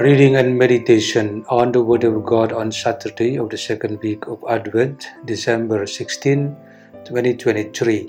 Reading and meditation on the Word of God on Saturday of the second week of Advent, December 16, 2023.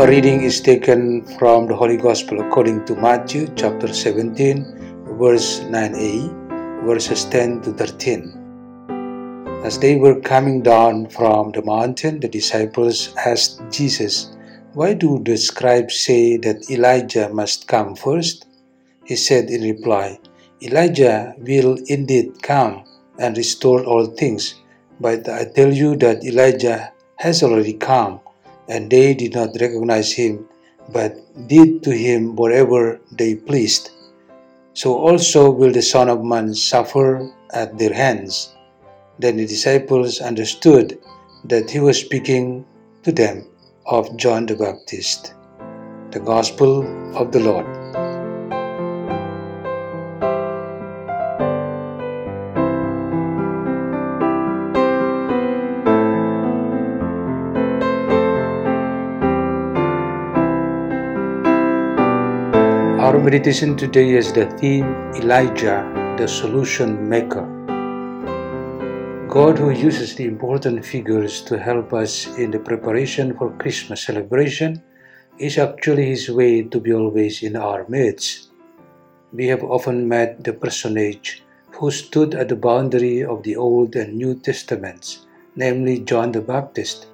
A reading is taken from the Holy Gospel according to Matthew chapter 17, verse 9a, verses 10 to 13. As they were coming down from the mountain, the disciples asked Jesus, Why do the scribes say that Elijah must come first? He said in reply, Elijah will indeed come and restore all things, but I tell you that Elijah has already come, and they did not recognize him, but did to him whatever they pleased. So also will the Son of Man suffer at their hands. Then the disciples understood that he was speaking to them of John the Baptist. The Gospel of the Lord. Our meditation today is the theme Elijah, the solution maker. God, who uses the important figures to help us in the preparation for Christmas celebration, is actually His way to be always in our midst. We have often met the personage who stood at the boundary of the Old and New Testaments, namely John the Baptist.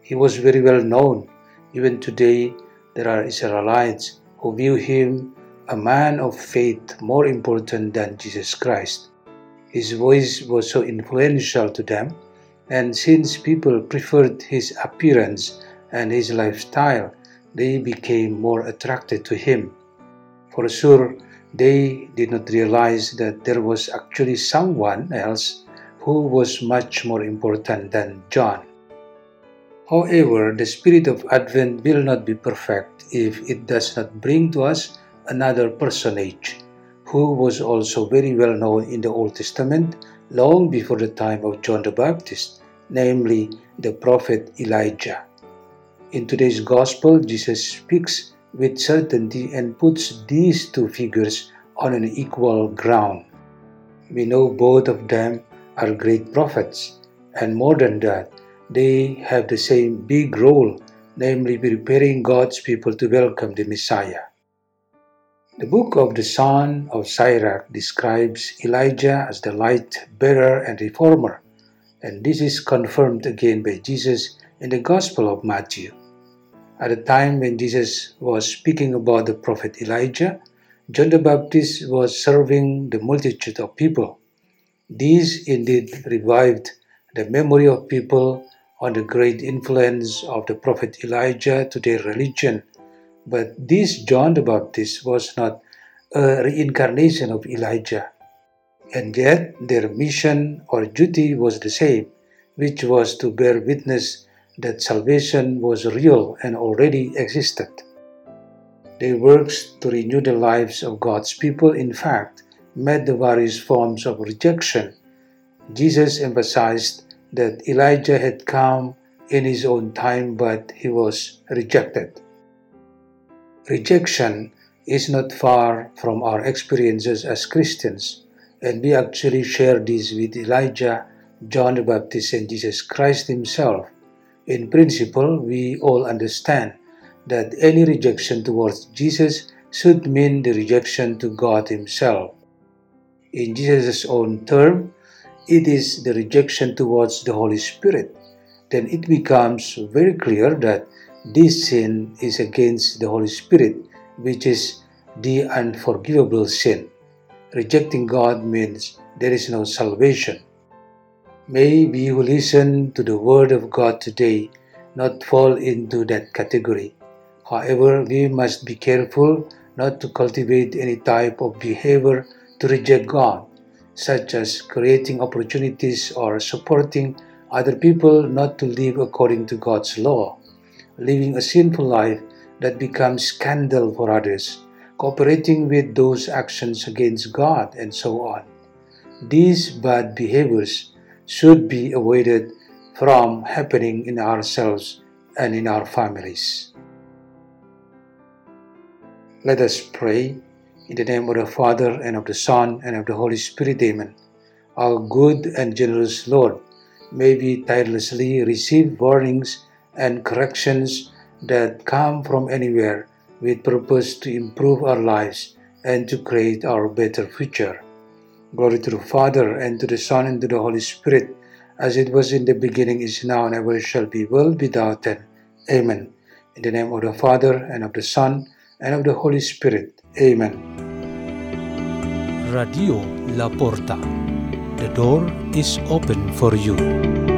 He was very well known. Even today, there are Israelites who view him a man of faith more important than Jesus Christ. His voice was so influential to them, and since people preferred his appearance and his lifestyle, they became more attracted to him. For sure, they did not realize that there was actually someone else who was much more important than John. However, the spirit of Advent will not be perfect if it does not bring to us another personage who was also very well known in the Old Testament long before the time of John the Baptist, namely the prophet Elijah. In today's Gospel, Jesus speaks with certainty and puts these two figures on an equal ground. We know both of them are great prophets, and more than that, they have the same big role, namely preparing God's people to welcome the Messiah. The book of the son of Sirach describes Elijah as the light bearer and reformer, and this is confirmed again by Jesus in the Gospel of Matthew. At the time when Jesus was speaking about the prophet Elijah, John the Baptist was serving the multitude of people. This indeed revived the memory of people on the great influence of the prophet Elijah to their religion. But this John the Baptist was not a reincarnation of Elijah. And yet their mission or duty was the same, which was to bear witness that salvation was real and already existed. Their works to renew the lives of God's people, in fact, met the various forms of rejection. Jesus emphasized that Elijah had come in his own time, but he was rejected. Rejection is not far from our experiences as Christians, and we actually share this with Elijah, John the Baptist, and Jesus Christ Himself. In principle, we all understand that any rejection towards Jesus should mean the rejection to God Himself. In Jesus' own term, it is the rejection towards the Holy Spirit. Then it becomes very clear that this sin is against the Holy Spirit, which is the unforgivable sin. Rejecting God means there is no salvation. May we who listen to the Word of God today not fall into that category. However, we must be careful not to cultivate any type of behavior to reject God, such as creating opportunities or supporting other people not to live according to God's law, living a sinful life that becomes scandal for others, cooperating with those actions against God, and so on. These bad behaviors should be avoided from happening in ourselves and in our families. Let us pray in the name of the Father and of the Son and of the Holy Spirit. Amen. Our good and generous Lord, may we tirelessly receive warnings and corrections that come from anywhere with purpose to improve our lives and to create our better future. Glory to the Father, and to the Son, and to the Holy Spirit, as it was in the beginning, is now, and ever shall be, world without end. Amen. In the name of the Father, and of the Son, and of the Holy Spirit. Amen. Radio La Porta. The door is open for you.